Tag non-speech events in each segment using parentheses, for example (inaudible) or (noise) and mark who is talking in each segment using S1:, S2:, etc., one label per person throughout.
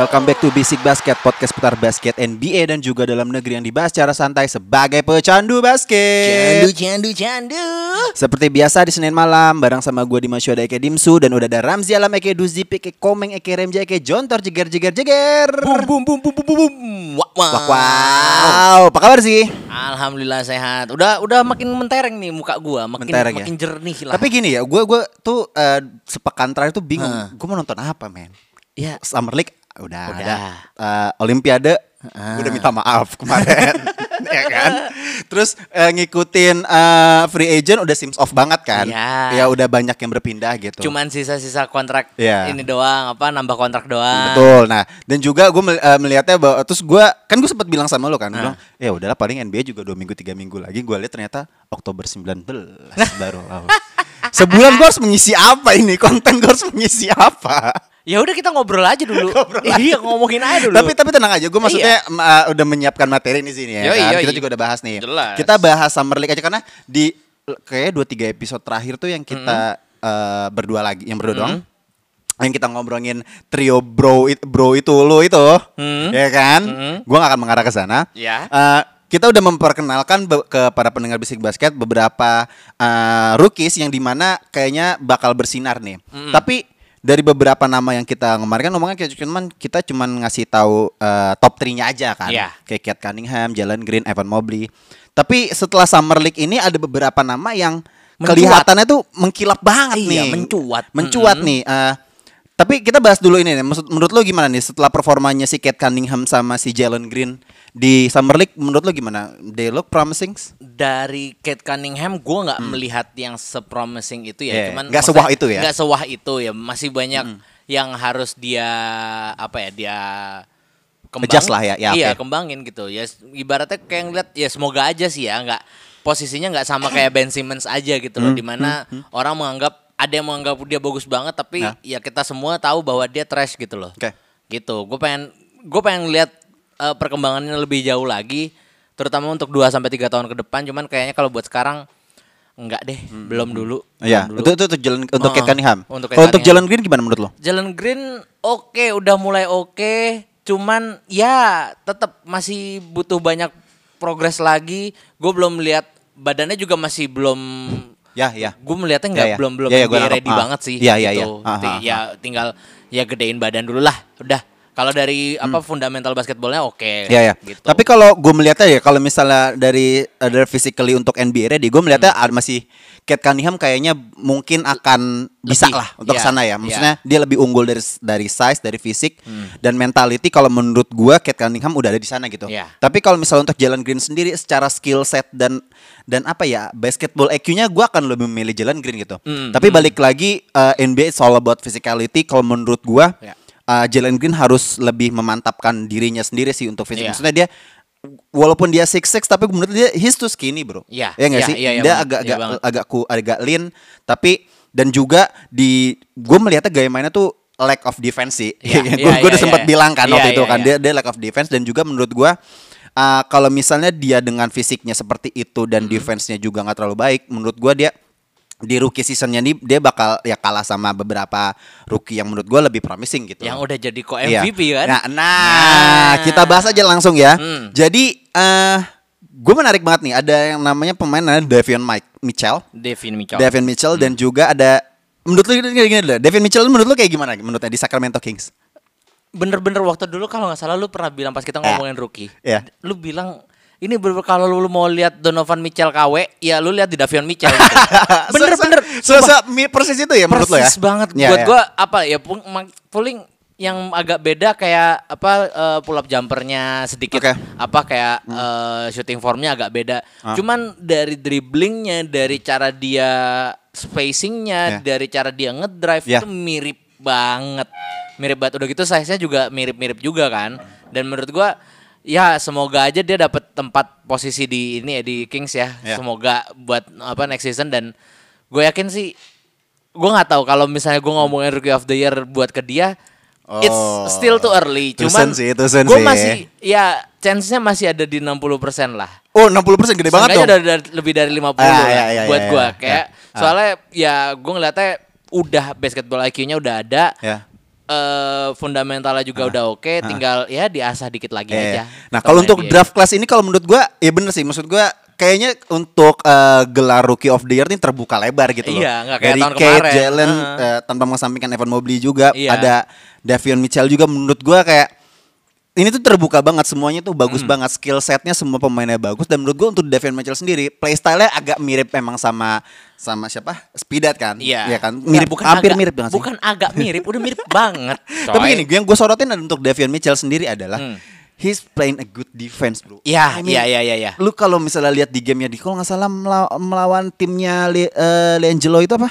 S1: Welcome back to Basic Basket, podcast putar basket NBA dan juga dalam negeri yang dibahas secara santai sebagai pecandu basket.
S2: Candu, candu, candu.
S1: Seperti biasa di Senin malam bareng sama gue Dimas Yoda Eke Dimsu dan udah ada Ramzi Alam Eke Duzi Eke Komeng Eke Remja Eke Jontor Jeger Jeger Jeger.
S2: Bum, bum, bum, bum, bum, bum, bum. Wah. Wah,
S1: wow, apa kabar sih?
S2: Alhamdulillah sehat. Udah, udah makin mentereng nih muka gua, makin
S1: Mentereng ya?
S2: makin jernih lah.
S1: Tapi gini ya, gue gue tuh eh, sepekan terakhir tuh bingung,
S2: Hah.
S1: gue mau nonton apa men?
S2: ya,
S1: Summer League udah,
S2: Udah.
S1: ada Eh, Olimpiade
S2: Ah.
S1: udah minta maaf (laughs) kemarin (laughs) ya kan terus eh, ngikutin eh, free agent udah sims off banget kan
S2: Iya.
S1: ya udah banyak yang berpindah gitu
S2: cuman sisa-sisa kontrak
S1: Iya.
S2: ini doang, apa nambah kontrak doang.
S1: betul nah dan juga gue melihatnya bahwa terus gue kan gue sempat bilang sama lo kan bilang ya udahlah paling NBA juga dua minggu tiga minggu lagi gue lihat ternyata Oktober 19 baru (laughs) laut. Sebulan gue harus mengisi apa ini konten gue harus mengisi apa
S2: Ya udah kita ngobrol aja dulu. (laughs)
S1: Ngobrol
S2: iya, ngomongin aja dulu.
S1: Tapi tapi tenang aja, gue maksudnya m- uh, udah menyiapkan materi di sini ya.
S2: Yoi,
S1: kan?
S2: yoi.
S1: Kita juga udah bahas nih.
S2: Jelas.
S1: Kita bahas Summer League aja karena di kayak dua tiga episode terakhir tuh yang kita uh, berdua lagi, yang berdua doang. Yang kita ngobrolin trio bro it- bro itu lo itu,
S2: Hmm.
S1: ya kan?
S2: Hmm.
S1: Gua gak akan mengarah ke sana.
S2: Ya.
S1: Uh, kita udah memperkenalkan ke para pendengar bisik basket beberapa uh, rookies yang di mana kayaknya bakal bersinar nih.
S2: Hmm.
S1: Tapi dari beberapa nama yang kita kemarin kan ngomongnya kayak cuman kita cuman ngasih tahu uh, top 3-nya aja kan.
S2: Iya.
S1: Kayak Cat Cunningham, Jalen Green, Evan Mobley. Tapi setelah Summer League ini ada beberapa nama yang
S2: Mencuat.
S1: kelihatannya tuh mengkilap banget
S2: Iya,
S1: nih.
S2: mencuat.
S1: Mencuat
S2: Mm-mm.
S1: nih. uh, tapi kita bahas dulu ini nih. Maksud, menurut lo gimana nih setelah performanya si Cat Cunningham sama si Jalen Green di Summer League menurut lo gimana? They look promising?
S2: dari Kate Cunningham gue nggak melihat yang sepromising itu ya,
S1: Hmm. Iya,
S2: cuman
S1: nggak sewah itu ya? Hmm.
S2: Nggak sewah itu ya, masih banyak yang harus dia apa ya dia
S1: Adjust lah ya, ya,
S2: iya
S1: oke.
S2: kembangin gitu ya ibaratnya kayak ngeliat ya semoga aja sih ya nggak posisinya nggak sama kayak Ben Simmons aja gitu
S1: Hmm,
S2: loh di mana orang menganggap ada yang menganggap dia bagus banget tapi
S1: Nah.
S2: ya kita semua tahu bahwa dia trash gitu loh
S1: Oke.
S2: gitu gue pengen gue pengen lihat eh, perkembangannya lebih jauh lagi terutama untuk 2 sampai tiga tahun ke depan cuman kayaknya kalau buat sekarang enggak deh belum dulu
S1: Iya,
S2: belum dulu.
S1: itu itu untuk Jalen untuk
S2: Oh,
S1: Cat Cunningham.
S2: untuk
S1: Kalau untuk. Jalen Green gimana menurut lo?
S2: Jalen Green oke udah mulai oke cuman ya tetap masih butuh banyak progres lagi gue belum lihat badannya juga masih belum
S1: Ya, ya.
S2: gue melihatnya nggak
S1: Ya, ya.
S2: belum belum
S1: Ya, ya,
S2: ready
S1: Ah.
S2: banget sih
S1: Ya, ya,
S2: gitu.
S1: ya. Ah,
S2: Ti-
S1: ah,
S2: ya tinggal ya gedein badan dulu lah udah kalau dari apa fundamental basketballnya oke
S1: Hmm. Ya ya.
S2: gitu.
S1: Tapi kalau gue melihatnya ya kalau misalnya dari uh, dari physically untuk NBA ready, gue melihatnya
S2: Hmm.
S1: masih Cat Cunningham kayaknya mungkin akan bisa
S2: Lebih,
S1: lah untuk
S2: ya,
S1: sana ya.
S2: ya.
S1: Maksudnya dia lebih unggul dari dari size, dari fisik
S2: Hmm.
S1: dan mentality. Kalau menurut gue Cat Cunningham udah ada di sana gitu.
S2: Ya.
S1: Tapi kalau misalnya untuk Jalen Green sendiri secara skill set dan dan apa ya basketball IQ-nya gue akan lebih memilih Jalen Green gitu.
S2: Hmm,
S1: Tapi balik lagi uh, NBA it's all about physicality. Kalau menurut gue
S2: Ya.
S1: Uh, Jalen Green harus lebih memantapkan dirinya sendiri sih untuk fisik.
S2: Iya.
S1: Maksudnya dia walaupun dia six six tapi menurut dia he's too skinny bro.
S2: Iya,
S1: Ya nggak
S2: iya,
S1: sih?
S2: iya, iya
S1: dia
S2: banget,
S1: agak
S2: iya
S1: agak
S2: banget.
S1: agak ku agak lean tapi dan juga di gue melihatnya gaya mainnya tuh lack of defense sih.
S2: Iya, (laughs)
S1: gue
S2: iya,
S1: udah
S2: iya,
S1: sempat
S2: iya.
S1: bilang kan
S2: Iya,
S1: waktu itu
S2: iya,
S1: kan
S2: iya.
S1: dia dia lack of defense dan juga menurut gue uh, kalau misalnya dia dengan fisiknya seperti itu dan
S2: Mm-hmm.
S1: defense-nya juga nggak terlalu baik, menurut gue dia di rookie seasonnya nih dia bakal ya kalah sama beberapa rookie yang menurut gue lebih promising gitu.
S2: yang udah jadi
S1: Iya.
S2: MVP kan
S1: Nah, nah, kita bahas aja langsung ya.
S2: Hmm.
S1: Jadi eh gue menarik banget nih ada yang namanya pemain namanya Davion Mike Mitchell.
S2: Devin Mitchell
S1: Davion Mitchell dan juga ada menurut lu gini, gini dulu. Davion Mitchell menurut lu kayak gimana menurutnya di Sacramento Kings?
S2: bener-bener waktu dulu kalau nggak salah lu pernah bilang pas kita
S1: Ya.
S2: ngomongin rookie
S1: Ya.
S2: lu bilang ini bener kalau lu mau lihat Donovan Mitchell KW ya lu lihat di Davion Mitchell gitu. (laughs) bener
S1: So-
S2: bener
S1: So, so, persis itu ya menurut lu ya?
S2: persis banget
S1: Ya,
S2: buat
S1: ya.
S2: gua apa ya paling yang agak beda kayak apa eh, pull up jumpernya sedikit
S1: Oke.
S2: apa kayak eh, shooting formnya agak beda.
S1: Ah.
S2: Cuman dari dribblingnya, dari cara dia spacingnya,
S1: Ya.
S2: dari cara dia ngedrive
S1: Ya.
S2: itu mirip banget, mirip banget. Udah gitu size-nya juga mirip-mirip juga kan. Dan menurut gua ya semoga aja dia dapat tempat posisi di ini ya di Kings ya.
S1: Ya.
S2: Semoga buat apa next season dan gue yakin sih gue nggak tahu kalau misalnya gue ngomongin rookie of the year buat ke dia it's
S1: Oh.
S2: still too early cuman gue
S1: sih.
S2: masih ya chance-nya masih ada di 60% lah
S1: Oh 60% gede banget dong.
S2: udah, udah lebih dari 50
S1: Ah,
S2: lah
S1: iya, iya,
S2: buat
S1: iya,
S2: gue
S1: iya.
S2: kayak
S1: Ya.
S2: soalnya ya gue ngeliatnya udah basketball IQ-nya udah ada
S1: Ya.
S2: Eh fundamentalnya juga udah oke tinggal ya diasah dikit lagi
S1: Iya,
S2: aja.
S1: Nah, kalau untuk
S2: NBA.
S1: draft class ini kalau menurut gua ya bener sih. Maksud gua kayaknya untuk eh, gelar rookie of the year ini terbuka lebar gitu loh.
S2: Iya, kayak
S1: Dari
S2: tahun
S1: Kate,
S2: kemarin.
S1: Jalen
S2: Heeh.
S1: eh, tanpa mengesampingkan Evan Mobley juga,
S2: Iya.
S1: ada Davion Mitchell juga menurut gua kayak ini tuh terbuka banget semuanya tuh
S2: Hmm.
S1: bagus banget skill setnya semua pemainnya bagus dan menurut gua untuk Davion Mitchell sendiri playstyle-nya agak mirip memang sama sama siapa Spidat kan
S2: Iya.
S1: Iya kan mirip
S2: bukan
S1: hampir
S2: agak-
S1: mirip banget sih.
S2: Bukan agak mirip, udah mirip (laughs) banget.
S1: Tapi
S2: coy.
S1: gini, yang gue sorotin untuk Davion Mitchell sendiri adalah
S2: Hmm.
S1: he's playing a good defense, bro.
S2: Iya, iya, iya, iya, iya.
S1: Lu kalau misalnya lihat di gamenya di kalau nggak salah melaw- melawan timnya Le, eh, Leangelo itu apa?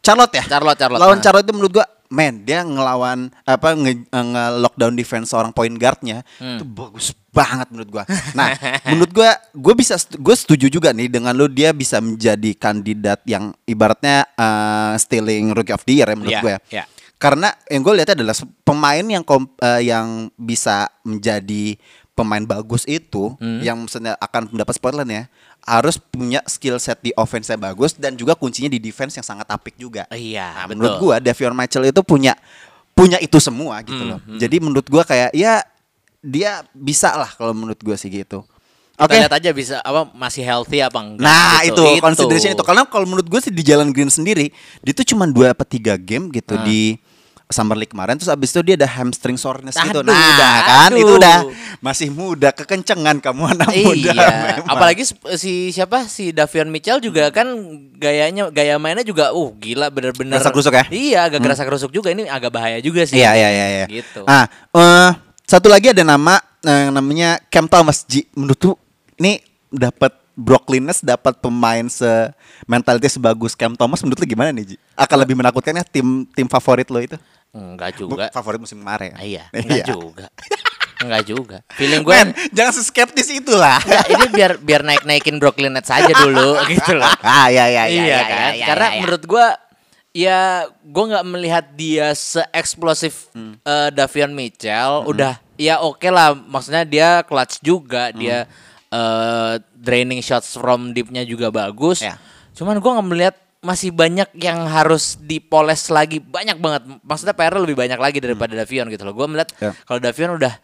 S1: Charlotte ya?
S2: Charlotte, Charlotte.
S1: Lawan
S2: Nah.
S1: Charlotte itu menurut gua, man, dia ngelawan apa nge, eh, lockdown defense seorang point guardnya
S2: Hmm.
S1: itu bagus banget menurut gua. Nah, (laughs) menurut gua, gue bisa gue setuju juga nih dengan lu dia bisa menjadi kandidat yang ibaratnya eh, stealing rookie of the year ya menurut
S2: Iya,
S1: gue.
S2: iya.
S1: Karena yang gue lihat adalah pemain yang kom- eh, yang bisa menjadi pemain bagus itu
S2: Hmm.
S1: yang akan mendapat spotlight ya harus punya skill set di offense yang bagus dan juga kuncinya di defense yang sangat apik juga.
S2: Iya,
S1: Nah,
S2: betul.
S1: menurut gua Davion Mitchell itu punya punya itu semua gitu
S2: Hmm,
S1: loh. Jadi menurut gua kayak ya dia bisa lah kalau menurut gua sih gitu.
S2: Kita
S1: Oke.
S2: lihat aja bisa apa masih healthy apa enggak.
S1: Nah
S2: gitu.
S1: itu, consideration itu karena kalau menurut gue sih di Jalan Green sendiri dia tuh cuma dua apa tiga game gitu
S2: Hmm.
S1: di Summer League kemarin terus abis itu dia ada hamstring soreness gitu.
S2: Aduh,
S1: Nah
S2: udah,
S1: kan itu udah masih muda kekencengan kamu (laughs) anak muda.
S2: Iya,
S1: memang.
S2: apalagi si siapa si Davion Mitchell juga kan gayanya gaya mainnya juga uh gila bener-bener
S1: Gerasa kerusuk ya?
S2: Iya, agak gerasa kerusuk juga ini agak bahaya juga sih.
S1: Iya iya iya. iya.
S2: Gitu.
S1: Ah eh, satu lagi ada nama eh, yang namanya Cam Thomas Ji. Menurut tuh ini dapat Brooklynness dapat pemain se mentality sebagus Cam Thomas menurut lu gimana nih Ji? Akan lebih menakutkan ya tim tim favorit lo itu?
S2: Enggak juga.
S1: Favorit musim kemarin.
S2: Ah, iya, (laughs) enggak
S1: Iya.
S2: juga. Enggak juga. Feeling gue
S1: Men, jangan seskeptis itulah.
S2: Enggak, ini biar biar naik-naikin Brooklyn Nets aja dulu (laughs) gitu loh.
S1: ah ya ya ya.
S2: iya
S1: ya,
S2: kan?
S1: ya, ya,
S2: Karena
S1: ya, ya.
S2: menurut gua ya gua nggak melihat dia se-eksplosif
S1: Hmm.
S2: eh, Davion Mitchell. Udah ya oke lah, maksudnya dia clutch juga,
S1: Hmm.
S2: dia eh, draining shots from deep-nya juga bagus.
S1: Ya.
S2: Cuman gua nggak melihat masih banyak yang harus dipoles lagi, banyak banget. Maksudnya PR lebih banyak lagi daripada Davion gitu loh. Gua melihat
S1: Hmm. Ya.
S2: kalau Davion udah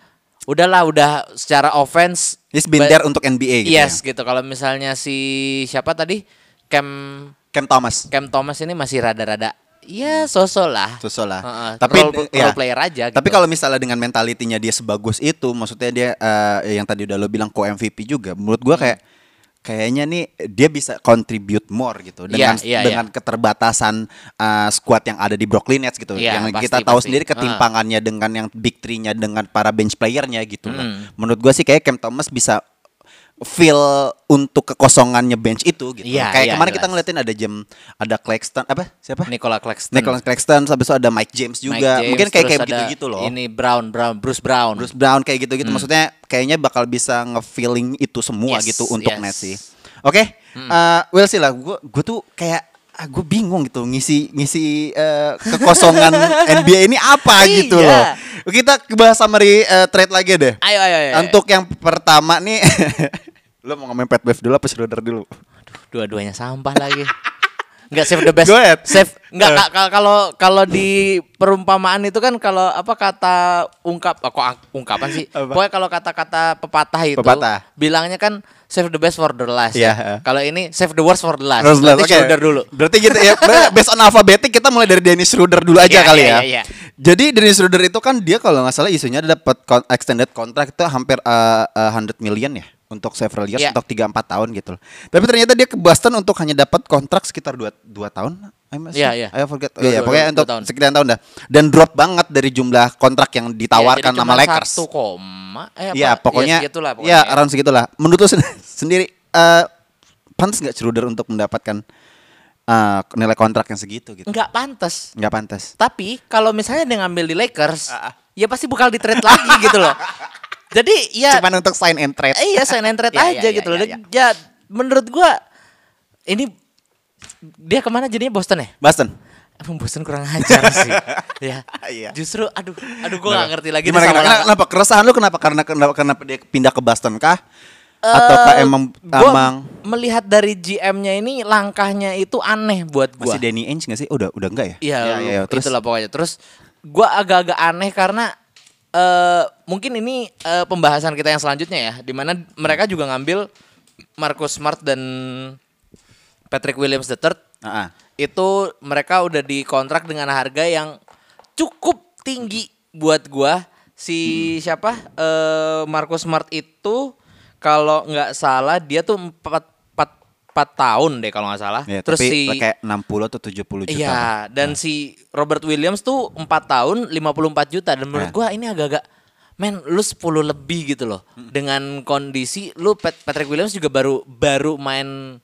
S2: udahlah udah secara offense
S1: He's been there untuk NBA gitu
S2: yes
S1: ya.
S2: gitu. Kalau misalnya si siapa tadi Cam
S1: Cam Thomas.
S2: Cam Thomas ini masih rada-rada ya sosok lah.
S1: Susul lah.
S2: Heeh,
S1: Tapi
S2: role,
S1: ya.
S2: role player aja.
S1: Tapi
S2: gitu.
S1: kalau misalnya dengan mentalitinya dia sebagus itu, maksudnya dia eh, yang tadi udah lo bilang co MVP juga, menurut gua
S2: Hmm.
S1: Kayak kayaknya nih dia bisa contribute more gitu dengan
S2: Iya, iya,
S1: dengan keterbatasan eh, squad yang ada di Brooklyn Nets gitu.
S2: Iya,
S1: yang
S2: pasti,
S1: kita tahu
S2: pasti.
S1: sendiri ketimpangannya dengan yang big three-nya dengan para bench playernya gitu.
S2: Hmm.
S1: Menurut gua sih kayak Cam Thomas bisa feel untuk kekosongannya bench itu gitu.
S2: Iya,
S1: kayak
S2: iya,
S1: kemarin kita
S2: jelas.
S1: ngeliatin ada jam ada Claxton apa siapa?
S2: Nicola Claxton.
S1: Nicholas Claxton, habis itu ada Mike James
S2: Mike
S1: juga.
S2: James,
S1: Mungkin kayak kayak gitu-gitu loh.
S2: Ini Brown, Brown, Bruce Brown.
S1: Bruce Brown kayak gitu-gitu. Maksudnya kayaknya bakal bisa nge-feeling itu semua
S2: Yes,
S1: gitu untuk
S2: yes.
S1: Nets sih. Oke, eh, well sih lah. Gue tuh kayak ah, gue bingung gitu ngisi ngisi eh, kekosongan (laughs) NBA ini apa
S2: Iya.
S1: gitu loh. Kita bahas summary eh, trade lagi deh.
S2: Ayo, ayo, ayo.
S1: Untuk yang pertama nih, (laughs) lo mau ngomongin Pat Bev dulu apa Schroeder dulu?
S2: dua-duanya sampah lagi. (laughs) Enggak save the best.
S1: Go ahead.
S2: Save enggak
S1: Eh.
S2: Kak, Kak, kalau kalau di perumpamaan itu kan kalau apa kata ungkap ah, kok ungkapan sih?
S1: Apa?
S2: Pokoknya kalau kata-kata pepatah itu
S1: Pepatah.
S2: bilangnya kan save the best for the last.
S1: Iya.
S2: ya. Kalau ini save the worst for the last. Berarti
S1: oke.
S2: Schroeder dulu.
S1: Berarti gitu ya. (laughs) Based on alfabetik kita mulai dari Dennis Schroeder dulu aja
S2: Iya,
S1: kali
S2: iya,
S1: ya.
S2: iya, iya.
S1: Jadi Dennis Schroeder itu kan dia kalau nggak salah isunya dapat extended kontrak itu hampir uh, uh, 100 million ya untuk several years
S2: Iya.
S1: untuk 3 4 tahun gitu loh. Tapi ternyata dia ke Boston untuk hanya dapat kontrak sekitar 2 2 tahun. I must
S2: Iya,
S1: say.
S2: iya.
S1: I forget.
S2: Dua-
S1: Iya,
S2: dua-
S1: pokoknya
S2: dua-
S1: untuk
S2: dua tahun.
S1: sekian tahun dah. Dan drop banget dari jumlah kontrak yang ditawarkan
S2: Iya, jadi
S1: sama Lakers.
S2: Satu koma. Eh, apa?
S1: Iya, pokoknya
S2: Ya, segitulah
S1: ya
S2: pokoknya.
S1: around segitulah. Menurut lu sen- (laughs) sendiri eh pantas nggak Schroeder untuk mendapatkan eh, nilai kontrak yang segitu gitu?
S2: Nggak pantas.
S1: Nggak pantas.
S2: Tapi kalau misalnya dia ngambil di Lakers,
S1: Ah, ah.
S2: ya pasti bakal di trade lagi gitu loh. (laughs) Jadi ya
S1: Cuman untuk sign and trade.
S2: eh, iya sign and trade (laughs)
S1: Ya,
S2: aja
S1: ya,
S2: gitu
S1: ya,
S2: loh.
S1: ya,
S2: Dan ya menurut gua ini dia ke mana jadinya Boston ya?
S1: Boston.
S2: Emang Boston kurang ajar sih. (laughs) ya.
S1: Iya.
S2: Justru aduh aduh gua nggak ngerti lagi
S1: Gimana, kenapa, kenapa keresahan lu kenapa karena kenapa, kenapa dia pindah ke Boston kah? Atau
S2: Eh,
S1: emang
S2: gua
S1: emang
S2: melihat dari GM-nya ini langkahnya itu aneh buat gua.
S1: masih Danny Ainge nggak sih? Udah udah enggak ya?
S2: Iya,
S1: Iya,
S2: lu-
S1: iya, terus
S2: itulah pokoknya. Terus gua agak-agak aneh karena eh mungkin ini eh, pembahasan kita yang selanjutnya ya, di mana mereka juga ngambil Marcus Smart dan Patrick Williams III
S1: Ah, ah.
S2: itu mereka udah dikontrak dengan harga yang cukup tinggi buat gua. Si siapa? Eh Marcus Smart itu kalau nggak salah dia tuh 4 4, tahun deh kalau nggak salah.
S1: Ya,
S2: Terus
S1: tapi
S2: si
S1: kayak 60 atau 70 juta.
S2: Iya, dan si Robert Williams tuh 4 tahun 54 juta dan menurut
S1: Nah.
S2: gua ini agak-agak men lu 10 lebih gitu loh. Dengan kondisi lu Pat- Patrick Williams juga baru baru main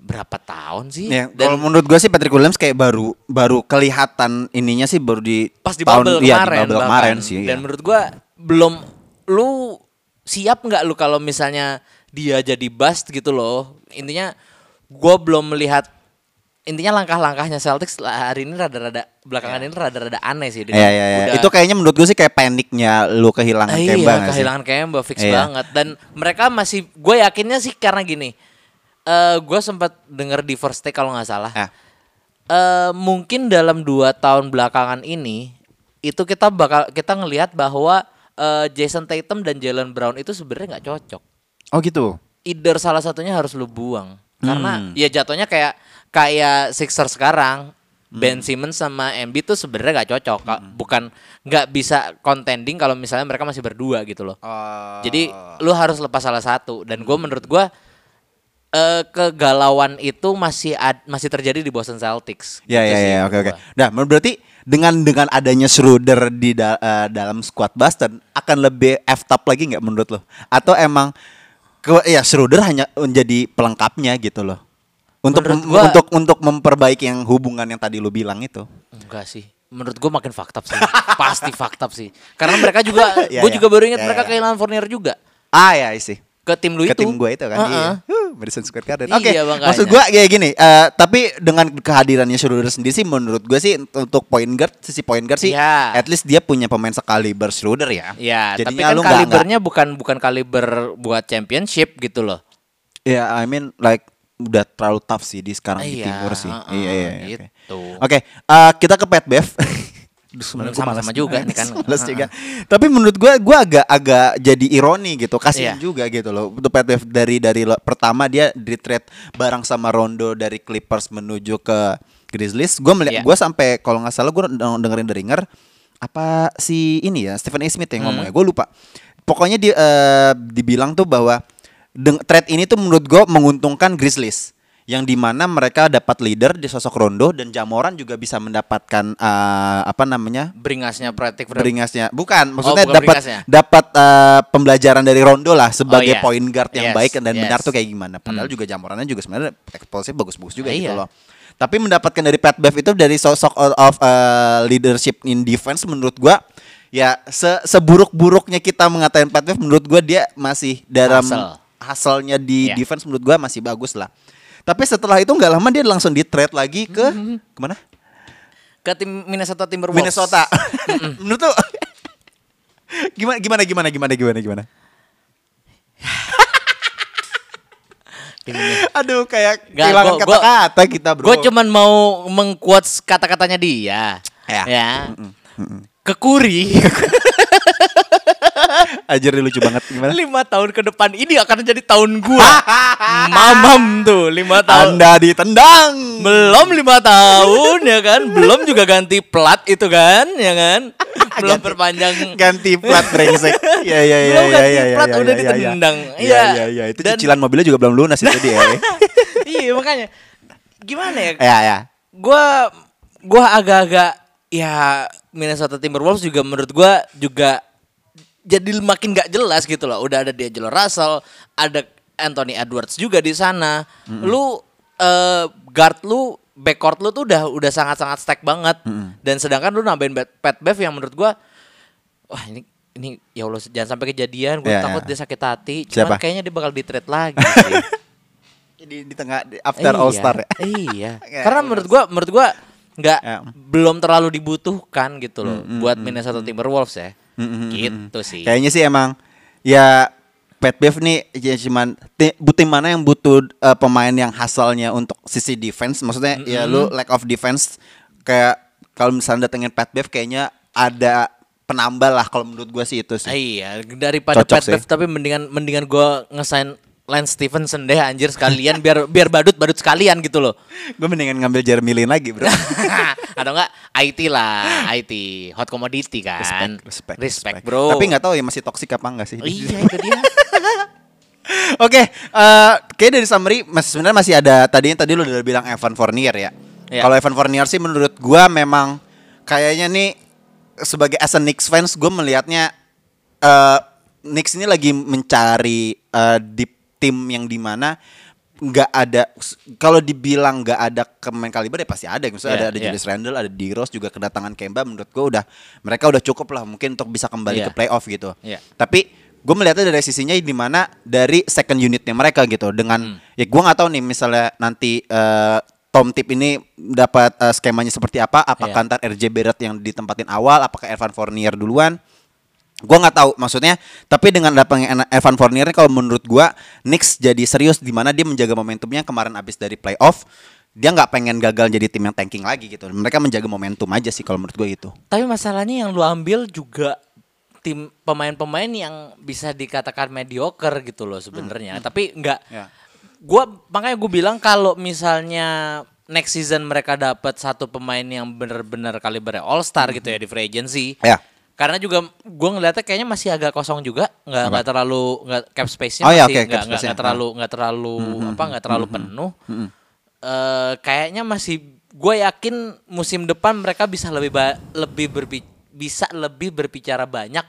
S2: berapa tahun sih?
S1: Ya,
S2: dan
S1: kalau menurut gue sih Patrick Williams kayak baru baru kelihatan ininya sih baru di
S2: pas di
S1: tahun
S2: bubble
S1: iya,
S2: kemarin,
S1: di bubble kemarin sih.
S2: Dan
S1: iya.
S2: menurut gua belum lu siap nggak lu kalau misalnya dia jadi bust gitu loh. Intinya gua belum melihat intinya langkah-langkahnya Celtics lah hari ini rada-rada belakangan ini rada-rada aneh sih.
S1: Iya iya iya.
S2: udah-
S1: Itu kayaknya menurut gue sih kayak paniknya lu kehilangan
S2: Ah,
S1: Kemba
S2: iya,
S1: sih?
S2: kehilangan Kemba fix
S1: Iya.
S2: banget dan mereka masih gue yakinnya sih karena gini. eh gue sempat denger di first take kalau nggak salah.
S1: Ah.
S2: eh mungkin dalam dua tahun belakangan ini itu kita bakal kita ngelihat bahwa eh, Jason Tatum dan Jalen Brown itu sebenarnya nggak cocok.
S1: Oh gitu.
S2: Either salah satunya harus lu buang karena
S1: Hmm.
S2: ya jatuhnya kayak kayak Sixers sekarang.
S1: Hmm.
S2: Ben Simmons sama Embiid tuh sebenarnya nggak cocok, Kak. bukan nggak bisa contending kalau misalnya mereka masih berdua gitu loh. Jadi lu harus lepas salah satu dan gue menurut gue eh kegalauan itu masih ad- masih terjadi di Boston Celtics.
S1: Ya
S2: Gitu
S1: ya ya oke oke. Nah, berarti dengan dengan adanya Schroeder di da- eh, dalam squad Boston akan lebih f up lagi nggak menurut lo? Atau emang ke ya Schroeder hanya menjadi pelengkapnya gitu loh. Untuk mem-
S2: gua-
S1: untuk untuk memperbaiki yang hubungan yang tadi lu bilang itu.
S2: Enggak sih. Menurut gue makin fakta sih. (laughs) Pasti fakta sih. Karena mereka juga, (laughs)
S1: Ya,
S2: gue
S1: ya.
S2: juga baru ingat
S1: Ya,
S2: mereka
S1: ya.
S2: kehilangan Fournier juga
S1: Ah ya sih.
S2: Ke tim lu
S1: Ke
S2: itu.
S1: tim gue itu kan.
S2: Heeh.
S1: Iya. Huh, Madison Square Garden.
S2: Iya,
S1: Oke.
S2: makanya.
S1: maksud gue kayak gini, eh, tapi dengan kehadirannya Schroeder sendiri sih menurut gue sih untuk point guard sisi point guard sih
S2: Iya.
S1: at least dia punya pemain sekaliber Schroeder ya.
S2: Ya, tapi
S1: Jadinya
S2: kan
S1: lu
S2: kalibernya bukan bukan kaliber buat championship gitu loh.
S1: Ya, I mean like udah terlalu tough sih di sekarang di
S2: Iya,
S1: timur sih.
S2: heeh,
S1: iya, iya, iya,
S2: gitu.
S1: Oke, Oke, eh, kita ke Pat Bev. (laughs)
S2: Sama-sama juga nih kan. (laughs)
S1: Juga. (laughs) Tapi menurut gua gua agak agak jadi ironi gitu. Kasihan
S2: Iya.
S1: juga gitu loh. Bev dari dari lo- pertama dia di trade bareng sama Rondo dari Clippers menuju ke Grizzlies. Gua melihat
S2: Iya.
S1: gua sampai kalau nggak salah gua deng- dengerin The Ringer apa si ini ya Stephen A. Smith yang
S2: Hmm.
S1: ngomongnya. Gue lupa. Pokoknya di eh, dibilang tuh bahwa deng- trade ini tuh menurut gue menguntungkan Grizzlies yang di mana mereka dapat leader di sosok Rondo dan Jamoran juga bisa mendapatkan eh, apa namanya
S2: Beringasnya Patrick
S1: beringasnya bukan maksudnya
S2: bukan
S1: dapat
S2: beringasnya.
S1: dapat eh, pembelajaran dari Rondo lah sebagai
S2: Oh, iya.
S1: point guard yang
S2: Yes,
S1: baik dan
S2: yes.
S1: benar tuh kayak gimana padahal
S2: Hmm.
S1: juga Jamorannya juga sebenarnya eksplosif bagus-bagus juga
S2: Ah,
S1: gitu
S2: iya.
S1: loh tapi mendapatkan dari Pat Bev itu dari sosok of, eh, leadership in defense menurut gua ya se seburuk-buruknya kita mengatain Pat Bev menurut gua dia masih dalam
S2: Hustle.
S1: hasilnya di
S2: Iya.
S1: defense menurut gua masih bagus lah tapi setelah itu nggak lama dia langsung di trade lagi ke
S2: Hmm.
S1: ke mana
S2: ke tim Minnesota Timberwolves.
S1: Minnesota. (laughs) Menurut tuh gimana gimana gimana gimana gimana gimana? (laughs) Aduh kayak
S2: Nggak,
S1: kehilangan kata-kata kita bro.
S2: Gue cuman mau mengquotes kata-katanya dia.
S1: Ya.
S2: Ya. Kekuri. (laughs) (laughs)
S1: Ajar lucu banget gimana?
S2: lima tahun ke depan ini akan jadi tahun gua. (laughs) Mamam tuh lima tahun.
S1: Anda ditendang.
S2: Belum lima tahun ya kan, belum juga ganti plat itu kan, ya kan, (laughs) belum perpanjang.
S1: ganti plat brengsek. Iya iya iya
S2: Belum
S1: iya
S2: ganti
S1: iya.
S2: plat,
S1: iya,
S2: udah
S1: iya,
S2: ditendang.
S1: Iya
S2: Iya.
S1: iya iya. Itu
S2: Dan-
S1: cicilan mobilnya juga belum lunas itu dia.
S2: iya makanya, gimana ya?
S1: Ya ya.
S2: Gua, gua agak-agak ya Minnesota Timberwolves juga menurut gua juga jadi makin gak jelas gitu loh. Udah ada D'Angelo Russell, ada Anthony Edwards juga di sana. Lu eh, guard lu, backcourt lu tuh udah udah sangat-sangat stack banget. Dan sedangkan lu nambahin Pat- Bev yang menurut gua wah ini ini ya Allah jangan sampai kejadian. Gue
S1: Iya,
S2: takut
S1: iya.
S2: dia sakit hati. Cuman
S1: Siapa?
S2: kayaknya dia bakal di trade lagi (laughs) sih.
S1: Di, di tengah di- after
S2: Iya,
S1: All Star ya.
S2: Iya. (laughs)
S1: Ya,
S2: Karena menurut gua menurut gua nggak
S1: Ya.
S2: belum terlalu dibutuhkan gitu loh
S1: Mm, mm,
S2: buat
S1: mm,
S2: Minnesota Timberwolves ya.
S1: Mm, mm, mm,
S2: Gitu sih.
S1: Kayaknya sih emang ya Pat Bev nih ya cuman tim mana yang butuh uh, pemain yang hasilnya untuk sisi defense maksudnya ya lu lack of defense kayak kalau misalnya datengin Pat Bev kayaknya ada penambah lah kalau menurut gua sih itu sih.
S2: Iya, daripada
S1: Cocok
S2: Pat
S1: sih.
S2: Bev tapi mendingan mendingan gua ngesain Lance Stevenson deh anjir sekalian biar biar badut-badut sekalian gitu loh.
S1: Gue mendingan ngambil Jeremy Lin lagi, Bro. (laughs)
S2: Atau enggak IT lah, IT hot commodity kan.
S1: respect,
S2: respect, bro.
S1: Tapi nggak tahu ya masih toksik apa enggak sih.
S2: Iya itu dia. (laughs)
S1: Oke, eh kayak dari summary masih sebenarnya masih ada tadinya tadi lu udah bilang Evan Fournier ya.
S2: Iya.
S1: Kalau Evan Fournier sih menurut gua memang kayaknya nih sebagai as a Knicks fans gue melihatnya eh Knicks ini lagi mencari eh, di tim yang di mana nggak ada kalau dibilang nggak ada pemain kaliber ya pasti ada misalnya
S2: Iya,
S1: ada ada
S2: iya.
S1: Julius Randle ada D Rose juga kedatangan Kemba menurut gue udah mereka udah cukup lah mungkin untuk bisa kembali
S2: Iya.
S1: ke playoff gitu
S2: Iya.
S1: tapi gue melihatnya dari sisinya di mana dari second unitnya mereka gitu dengan ya gue nggak tahu nih misalnya nanti eh, Tom Tip ini dapat eh, skemanya seperti apa apakah
S2: Iya.
S1: ntar RJ Barrett yang ditempatin awal apakah Evan Fournier duluan Gua nggak tahu maksudnya, tapi dengan datangnya Evan Fournier ini kalau menurut gua Knicks jadi serius di mana dia menjaga momentumnya kemarin abis dari playoff. Dia nggak pengen gagal jadi tim yang tanking lagi gitu. Mereka menjaga momentum aja sih kalau menurut gua itu.
S2: Tapi masalahnya yang lu ambil juga tim pemain-pemain yang bisa dikatakan mediocre gitu loh sebenarnya. Tapi enggak
S1: Ya.
S2: gua makanya gue bilang kalau misalnya next season mereka dapat satu pemain yang bener-bener kalibernya all star gitu ya di free agency.
S1: Ya.
S2: Karena juga gue ngeliatnya kayaknya masih agak kosong juga, nggak nggak terlalu nggak cap space-nya
S1: Oh iya,
S2: masih nggak
S1: cap
S2: nggak terlalu nggak terlalu apa nggak terlalu penuh. Eh, kayaknya masih gue yakin musim depan mereka bisa lebih ba- lebih berbi- bisa lebih berbicara banyak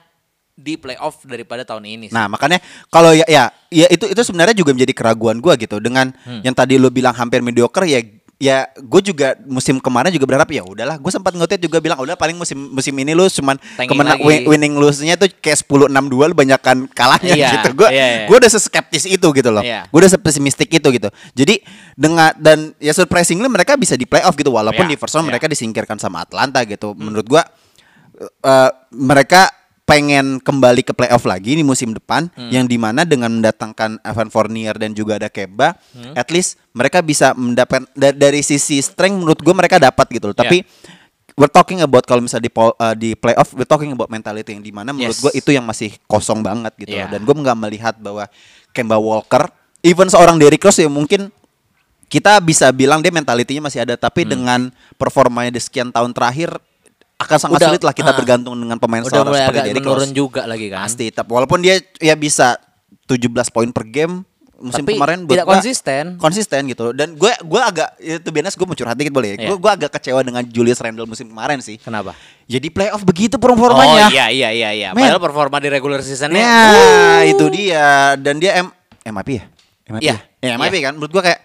S2: di playoff daripada tahun ini. sih.
S1: Nah makanya kalau ya ya ya itu itu sebenarnya juga menjadi keraguan gua gitu. Dengan yang tadi lu bilang hampir mediocre ya ya gue juga musim kemarin juga berharap ya udahlah gue sempat ngotot juga bilang udah paling musim musim ini lu cuman kemenang win- winning lose-nya tuh kayak 10 6 2 lu banyakan kalahnya
S2: Iya,
S1: gitu. Gue
S2: iya, iya.
S1: gue udah seskeptis itu gitu loh.
S2: Iya.
S1: Gue udah sepesimistik itu gitu. Jadi dengan dan ya surprisingly mereka bisa di playoff gitu walaupun
S2: Iya,
S1: di first round
S2: iya.
S1: mereka disingkirkan sama Atlanta gitu. Menurut gua eh, mereka pengen kembali ke playoff lagi di musim depan
S2: Hmm.
S1: yang di mana dengan mendatangkan Evan Fournier dan juga ada Kemba,
S2: Hmm.
S1: at least mereka bisa mendapat da- dari sisi strength menurut gue mereka dapat gitu loh. Tapi
S2: Iya.
S1: we're talking about kalau misalnya di eh, di playoff we're talking about mentality yang di mana menurut
S2: Yes.
S1: gue itu yang masih kosong banget gitu loh.
S2: Iya.
S1: Dan gue nggak melihat bahwa Kemba Walker, even seorang Derrick Rose ya mungkin kita bisa bilang dia mentalitinya masih ada, tapi dengan performanya di sekian tahun terakhir akan sangat
S2: Udah,
S1: sulit lah kita
S2: ah.
S1: bergantung dengan pemain
S2: udah mulai
S1: seperti Derrick
S2: menurun
S1: Rose.
S2: juga lagi kan.
S1: Pasti, tapi walaupun dia ya bisa 17 poin per game musim
S2: Tapi
S1: kemarin
S2: tidak
S1: gua
S2: konsisten.
S1: konsisten gitu dan gue gue agak itu biasa gue mau curhat dikit boleh ya
S2: Iya.
S1: gue gue agak kecewa dengan Julius Randle musim kemarin sih
S2: Kenapa?
S1: jadi playoff begitu performanya
S2: Oh iya iya iya iya. Padahal performa di regular seasonnya.
S1: Nah, itu dia dan dia M MIP ya MIP
S2: Iya,
S1: ya? Ya, MIP
S2: iya.
S1: kan menurut gue kayak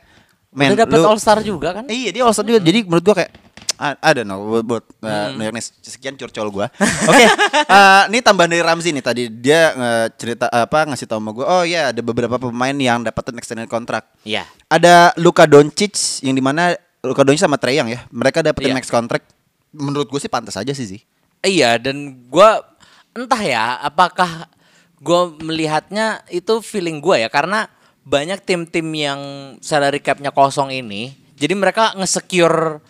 S1: men
S2: Udah dapat All Star juga kan?
S1: Iya dia All Star juga. Jadi menurut gua kayak I, I don't know buat, buat uh,
S2: Hmm.
S1: New sekian curcol gua. (laughs) Oke, uh, ini tambahan dari Ramzi nih tadi dia uh, cerita apa ngasih tahu sama gua. Oh ya ada beberapa pemain yang dapat extended kontrak.
S2: Iya.
S1: Ada Luka Doncic yang di mana Luka Doncic sama Trey Young ya. Mereka dapetin
S2: Iya.
S1: max kontrak. Menurut gue sih pantas aja sih sih.
S2: Iya dan gua entah ya apakah gua melihatnya itu feeling gua ya karena banyak tim-tim yang salary cap-nya kosong ini jadi mereka nge-secure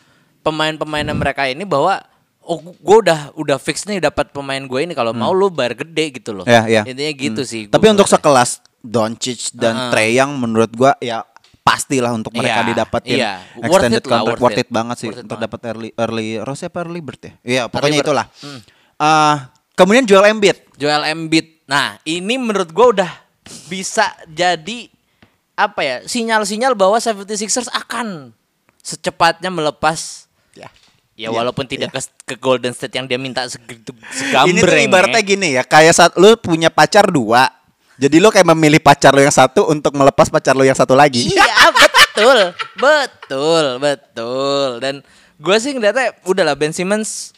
S2: pemain-pemainnya mereka ini bahwa oh gue udah udah fix nih dapat pemain gue ini kalau mau lu bayar gede gitu loh.
S1: Hmm. Ya, ya.
S2: Intinya gitu sih.
S1: Tapi
S2: gua
S1: untuk sekelas Doncic dan
S2: Heeh.
S1: Trae Young menurut gua ya pastilah untuk mereka
S2: Iya,
S1: didapetin
S2: iya. Worth
S1: extended
S2: it lah,
S1: contract
S2: worth
S1: worth it,
S2: it.
S1: banget sih
S2: Worth it
S1: untuk dapat early early Rose apa early bird ya. Iya, pokoknya
S2: bird.
S1: itulah.
S2: Hmm.
S1: Ah, kemudian Joel Embiid.
S2: Joel Embiid. Nah, ini menurut gue udah bisa jadi apa ya? Sinyal-sinyal bahwa 76ers akan secepatnya melepas
S1: Ya.
S2: Ya
S1: Iya,
S2: walaupun tidak ke, ke Golden State yang dia minta segitu
S1: Ini tuh
S2: segambreng.
S1: ibaratnya
S2: ya.
S1: gini ya, kayak saat lu punya pacar dua. Jadi lu kayak memilih pacar lu yang satu untuk melepas pacar lu yang satu lagi.
S2: Iya (laughs) betul, betul, betul. Dan gue sih ngeliatnya udahlah Ben Simmons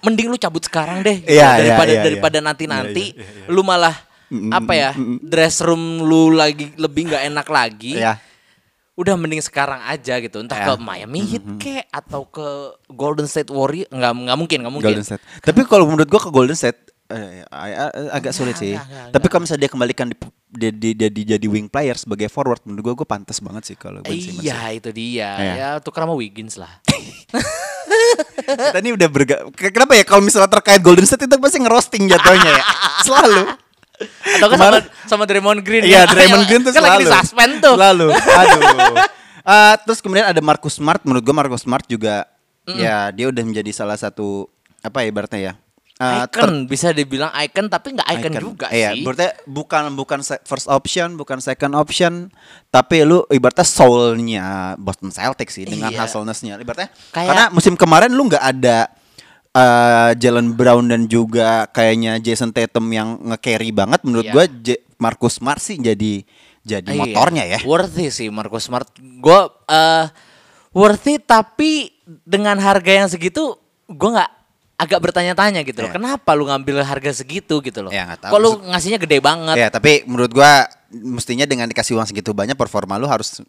S2: mending lu cabut sekarang deh gitu.
S1: Iya, iya,
S2: daripada
S1: iya, iya.
S2: daripada nanti-nanti lu malah apa ya dress room lu lagi lebih nggak enak lagi.
S1: Iya.
S2: Udah mending sekarang aja gitu. Entah
S1: Iya.
S2: ke Miami Heat kek atau ke Golden State Warrior nggak nggak mungkin nggak mungkin.
S1: Golden State. Tapi kalau menurut gua ke Golden State eh, ag- ag- agak sulit sih.
S2: enggak, enggak,
S1: Tapi kalau misalnya dia kembalikan di, di, di- jadi jadi wing player sebagai forward, menurut gua gua pantas banget sih kalau Ben Simmons.
S2: Iya itu dia.
S1: Iya.
S2: Ya tukar sama Wiggins lah. (laughs)
S1: Kita ini udah berga Kenapa ya kalau misalnya terkait Golden State itu pasti ngerosting jatuhnya ya. (laughs) Selalu.
S2: Atau kan sama, sama Draymond Green.
S1: Iya,
S2: ya.
S1: Draymond Green tuh
S2: kan
S1: selalu.
S2: lagi di suspend tuh.
S1: Selalu. (laughs) Aduh. Eh, terus kemudian ada Marcus Smart. Menurut gua Marcus Smart juga ya dia udah menjadi salah satu apa ya ibaratnya ya? ter-
S2: icon bisa dibilang icon tapi nggak icon, juga
S1: iya,
S2: sih.
S1: Berarti bukan bukan first option, bukan second option, tapi lu ibaratnya soulnya Boston Celtics sih dengan
S2: Iya.
S1: Ibaratnya
S2: Kayak-
S1: karena musim kemarin lu nggak ada eh, Jalen Brown dan juga kayaknya Jason Tatum yang nge-carry banget menurut
S2: Iya.
S1: gua J- Marcus Smart sih jadi jadi
S2: Iya.
S1: motornya ya.
S2: Worthy sih Marcus Smart. Gue eh worthy tapi dengan harga yang segitu gue nggak agak bertanya-tanya gitu loh.
S1: Iya.
S2: Kenapa lu ngambil harga segitu gitu loh?
S1: Ya, nggak tahu.
S2: Kok lu ngasihnya gede banget?
S1: Ya, tapi menurut gua mestinya dengan dikasih uang segitu banyak performa lu harus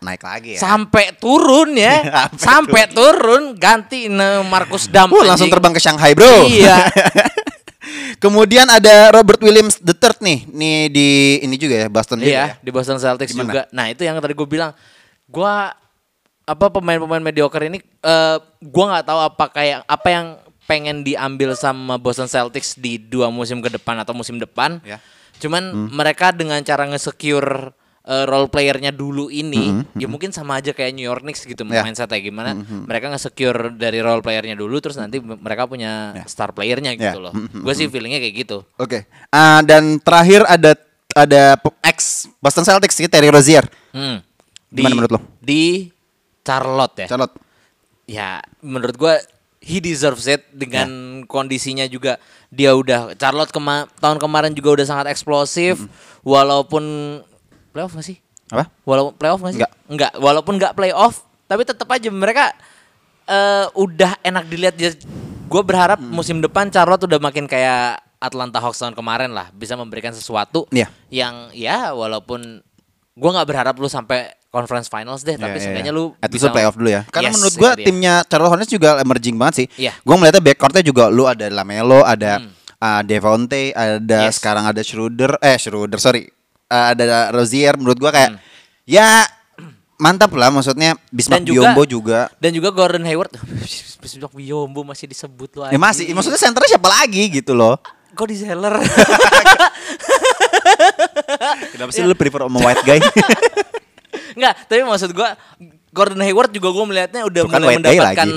S1: naik lagi ya.
S2: Sampai turun ya. (laughs)
S1: Sampai
S2: Sampai turun ganti ne Marcus Dam.
S1: Wah, langsung terbang ke Shanghai, Bro.
S2: Iya. (laughs)
S1: Kemudian ada Robert Williams the third nih, nih di ini juga ya Boston juga
S2: Iya,
S1: ya.
S2: di Boston Celtics
S1: Gimana?
S2: juga. Nah, itu yang tadi gue bilang. Gua apa pemain-pemain mediocre ini eh gua nggak tahu apa kayak apa yang pengen diambil sama Boston Celtics di dua musim ke depan atau musim depan.
S1: Ya.
S2: Cuman mereka dengan cara nge-secure eh, role playernya dulu ini, ya mungkin sama aja kayak New York Knicks gitu
S1: Ya.
S2: mindsetnya gimana. Mereka nge-secure dari role playernya dulu, terus nanti mereka punya star playernya
S1: Ya.
S2: gitu loh. Gue sih feelingnya kayak gitu.
S1: Oke. Ah, dan terakhir ada ada ex Boston Celtics sih Terry Rozier.
S2: Hmm.
S1: Gimana menurut lo?
S2: Di Charlotte ya.
S1: Charlotte.
S2: Ya, menurut gua he deserves it dengan
S1: Ya.
S2: kondisinya juga dia udah Charlotte kema tahun kemarin juga udah sangat eksplosif walaupun playoff gak sih?
S1: Apa?
S2: Walaupun playoff gak sih?
S1: Nggak.
S2: Enggak, walaupun nggak playoff tapi tetap aja mereka eh udah enak dilihat dia gue berharap
S1: Hmm.
S2: musim depan Charlotte udah makin kayak Atlanta Hawks tahun kemarin lah bisa memberikan sesuatu
S1: Iya.
S2: yang ya walaupun gua nggak berharap lu sampai conference finals deh tapi
S1: Ya, ya,
S2: seenggaknya
S1: ya.
S2: lu
S1: At least playoff dulu ya. Karena
S2: Yes,
S1: menurut
S2: itu
S1: gua
S2: dia.
S1: timnya Charlotte Hornets juga emerging banget sih.
S2: Iya.
S1: Gua melihatnya backcourtnya juga lu ada Lamelo, ada ah, Devonte, ada
S2: Yes.
S1: sekarang ada Schroeder, eh Schroeder sorry, Ah, ada Rozier. Menurut gua kayak
S2: Hmm.
S1: ya mantap lah maksudnya Bismarck
S2: Dan juga-
S1: Biombo juga.
S2: dan juga Gordon Hayward (laughs) Bismarck Biombo masih disebut loh
S1: Ya masih, maksudnya senternya siapa lagi gitu loh.
S2: kok di seller (laughs)
S1: Kenapa sih lu prefer sama white guy? (laughs)
S2: Enggak, tapi maksud gua Gordon Hayward juga gua melihatnya udah
S1: Bukan
S2: mulai mendapatkan
S1: lagi.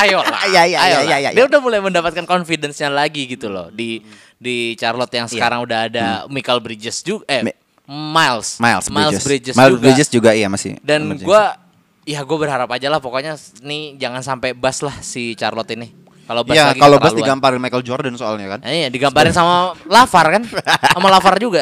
S2: Ayo lah.
S1: Iya, (laughs) iya,
S2: ayo
S1: iya,
S2: lah.
S1: iya, iya.
S2: Dia udah mulai mendapatkan confidence-nya lagi gitu loh di di Charlotte yang sekarang udah ada Michael Bridges juga eh
S1: Mi-
S2: Miles
S1: Miles Bridges.
S2: Bridges,
S1: Miles
S2: juga.
S1: Bridges juga iya masih.
S2: Dan gua ya gue berharap aja lah pokoknya nih jangan sampai bas lah si Charlotte ini. Kalau bas
S1: Ya
S2: lagi
S1: kalau Bas digamparin Michael Jordan soalnya kan.
S2: Eh, iya, digambarin sama Lavar kan? (laughs) sama Lavar juga.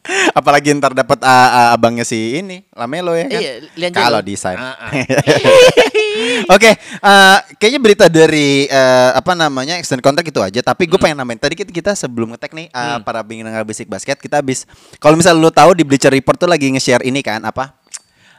S2: (laughs)
S1: Apalagi ntar dapat ah, ah, abangnya si ini Lamelo ya kan.
S2: Iya,
S1: Kalau desain.
S2: Ah. (laughs)
S1: Oke, eh, kayaknya berita dari eh, apa namanya extend contract itu aja. Tapi gue
S2: Hmm.
S1: pengen nambahin tadi kita, kita sebelum ngetek nih eh, para pendengar basic basket kita habis. Kalau misal lu tahu di Bleacher Report tuh lagi nge-share ini kan apa?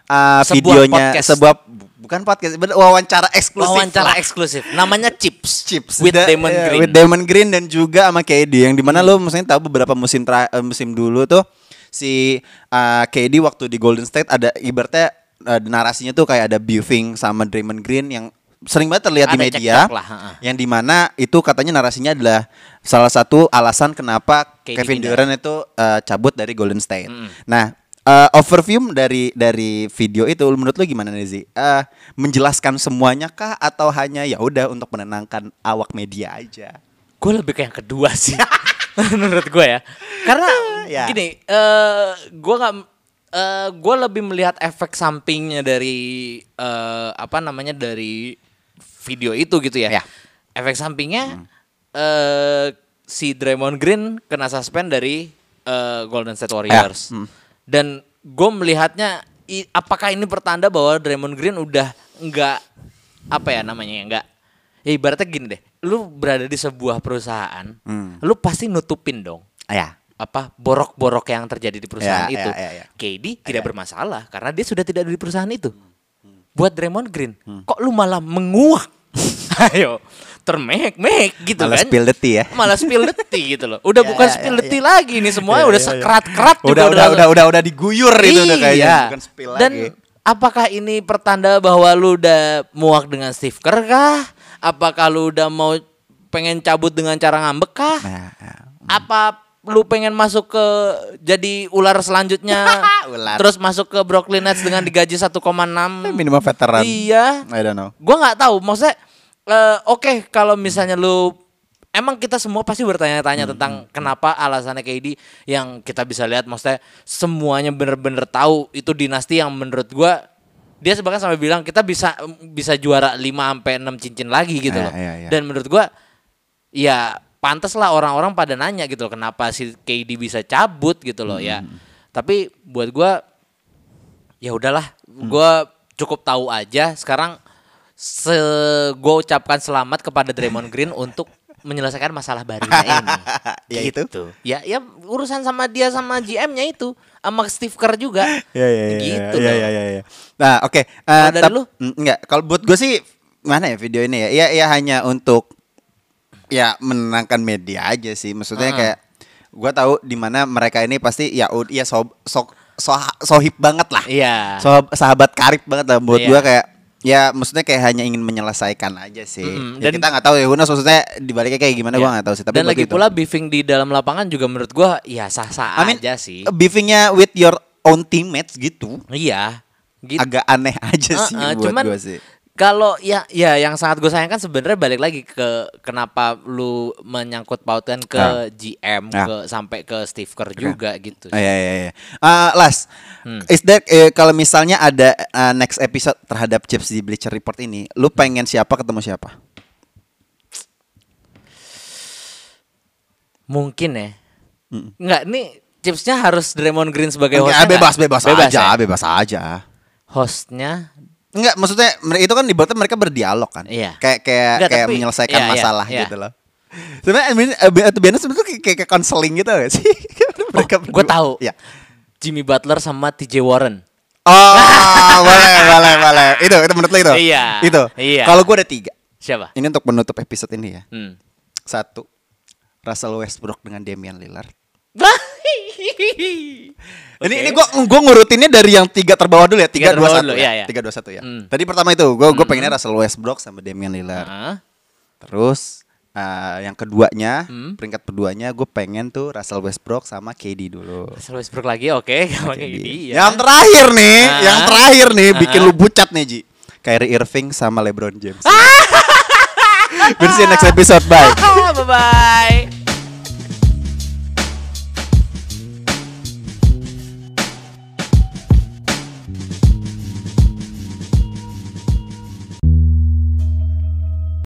S1: Eh,
S2: Sebuah
S1: videonya
S2: podcast.
S1: sebuah bukan podcast, bener, wawancara eksklusif.
S2: Wawancara
S1: lah.
S2: eksklusif. Namanya Chips.
S1: Chips
S2: with
S1: Da-
S2: Damon
S1: iya,
S2: Green.
S1: with Damon Green dan juga sama KD yang di mana lo maksudnya tahu beberapa musim tra- eh, musim dulu tuh si uh, KD waktu di Golden State ada ibaratnya uh, narasinya tuh kayak ada beefing sama Draymond Green yang sering banget terlihat di
S2: Ada
S1: media
S2: cekcok lah,
S1: yang di mana itu katanya narasinya adalah salah satu alasan kenapa
S2: KD
S1: Kevin. Durant itu eh, cabut dari Golden State. Nah, eh, overview dari dari video itu menurut lu gimana nih? Eh, menjelaskan semuanya kah atau hanya ya udah untuk menenangkan awak media aja?
S2: Gue lebih ke yang kedua sih. (laughs) menurut gue ya. Karena (laughs)
S1: Ya.
S2: gini, eh gue nggak eh gue lebih melihat efek sampingnya dari eh apa namanya dari video itu gitu ya.
S1: Ya.
S2: Efek sampingnya eh si Draymond Green kena suspend dari eh, Golden State Warriors.
S1: Hmm.
S2: Dan gue melihatnya i- apakah ini pertanda bahwa Draymond Green udah nggak apa ya namanya ya nggak ya ibaratnya gini deh. Lu berada di sebuah perusahaan
S1: Hmm.
S2: lu pasti nutupin dong.
S1: Ya.
S2: apa borok-borok yang terjadi di perusahaan
S1: Ya,
S2: itu.
S1: ya, ya, ya.
S2: KD tidak bermasalah karena dia sudah tidak ada di perusahaan itu. Buat Draymond Green kok lu malah menguak? (laughs) Ayo termehek-mehek gitu
S1: Malah
S2: kan
S1: spill the tea ya.
S2: malah spill the tea gitu loh udah (laughs)
S1: Ya,
S2: bukan
S1: ya,
S2: spill
S1: ya,
S2: the tea lagi ini semuanya
S1: Ya,
S2: udah
S1: ya, ya.
S2: sekerat-kerat juga
S1: Udah udah udah udah udah diguyur itu udah kayaknya
S2: Iya.
S1: bukan spill
S2: Dan
S1: lagi.
S2: apakah ini pertanda bahwa lu udah muak dengan Steve Kerr kah? Apakah lu udah mau pengen cabut dengan cara ngambek kah?
S1: Nah, ya.
S2: Apa lu pengen masuk ke jadi ular selanjutnya? (laughs)
S1: Ular.
S2: Terus masuk ke Brooklyn Nets dengan digaji 1,6?
S1: minimal veteran.
S2: Iya.
S1: I don't know.
S2: Gua nggak tahu, maksudnya eh, oke kalau misalnya lu emang kita semua pasti bertanya-tanya
S1: Hmm,
S2: tentang kenapa alasannya KD yang kita bisa lihat maksudnya semuanya bener-bener tahu itu dinasti yang menurut gua dia bahkan sampai bilang kita bisa bisa juara 5 sampai 6 cincin lagi gitu
S1: Iya,
S2: loh.
S1: iya, iya.
S2: Dan menurut gua ya pantas lah orang-orang pada nanya gitu loh kenapa si KD bisa cabut gitu loh ya.
S1: Hmm.
S2: Tapi buat gua ya udahlah,
S1: Hmm.
S2: gua cukup tahu aja sekarang se gua ucapkan selamat kepada Draymond Green (laughs) untuk menyelesaikan masalah barunya (laughs) ini.
S1: Ya itu.
S2: gitu. Ya ya urusan sama dia sama GM-nya itu sama Steve Kerr juga. (laughs)
S1: Ya ya ya.
S2: Gitu
S1: ya, ya, ya, ya. Nah, oke. Eh,
S2: dari
S1: tap-
S2: lu?
S1: Mm, Enggak, kalau buat gue sih mana ya video ini ya? Ya ya hanya untuk ya menenangkan media aja sih. Maksudnya
S2: Ah.
S1: kayak gua tahu di mana mereka ini pasti ya ya so, so, so sohib banget lah.
S2: Iya.
S1: So, sahabat karib banget lah buat
S2: Iya.
S1: gua kayak ya maksudnya kayak hanya ingin menyelesaikan aja sih.
S2: Mm-mm,
S1: Ya,
S2: dan-
S1: kita nggak tahu ya Unas maksudnya dibaliknya kayak gimana
S2: Iya.
S1: gua nggak tahu sih. Tapi
S2: Dan lagi
S1: gitu.
S2: pula beefing di dalam lapangan juga menurut gua ya sah-sah
S1: I mean,
S2: aja sih.
S1: beefingnya with your own teammates gitu.
S2: Iya. Gitu.
S1: Agak aneh aja sih
S2: Uh-uh,
S1: buat
S2: cuman
S1: gua sih.
S2: Kalau ya ya yang sangat gue sayangkan sebenarnya balik lagi ke kenapa lu menyangkut pautkan ke
S1: Ah.
S2: GM
S1: Ah.
S2: ke sampai ke Steve Kerr juga gitu.
S1: Oh, iya, iya, iya. Uh, Las,
S2: Hmm.
S1: is there, eh, kalau misalnya ada uh, next episode terhadap Chips di Bleacher Report ini, lu
S2: Hmm.
S1: pengen siapa ketemu siapa?
S2: Mungkin ya. Enggak, ini chipsnya harus Draymond Green sebagai
S1: Enggak,
S2: hostnya
S1: bebas,
S2: nggak?
S1: bebas, aja,
S2: ya?
S1: bebas aja.
S2: Hostnya
S1: Enggak, maksudnya itu kan dibuatnya mereka berdialog kan.
S2: Iya.
S1: Kayak kayak
S2: Enggak,
S1: kayak
S2: tapi-
S1: menyelesaikan
S2: iya, iya,
S1: masalah
S2: iya.
S1: gitu loh. Sebenarnya I mean, uh, to be honest, itu kayak kayak konseling gitu gak sih? (laughs) mereka
S2: gue
S1: berdua.
S2: tahu.
S1: Iya.
S2: Jimmy Butler sama TJ Warren.
S1: Oh, (laughs) boleh, boleh, boleh. Itu, itu menurut lo itu.
S2: Iya,
S1: Itu.
S2: iya.
S1: Kalau gue ada tiga.
S2: Siapa?
S1: Ini untuk menutup episode ini ya.
S2: Hmm.
S1: Satu, Russell Westbrook dengan Damian Lillard. Ini ini gua gua ngurutinnya dari yang tiga terbawah dulu ya, tiga dua satu ya,
S2: iya, iya.
S1: tiga dua satu ya.
S2: Hmm.
S1: Tadi pertama itu gua gua pengennya Russell Westbrook sama Damian Lillard.
S2: Hah?
S1: Terus uh, yang keduanya,
S2: Hmm.
S1: peringkat keduanya gue pengen tuh Russell Westbrook sama KD dulu.
S2: Russell Westbrook lagi oke, sama kayak
S1: KD.
S2: gini. ya.
S1: Yang terakhir nih,
S2: Ah.
S1: yang terakhir nih bikin
S2: Ah.
S1: lu bucat nih Ji. Kyrie Irving sama LeBron James. We'll see you next episode. Bye. (laughs)
S2: Bye bye.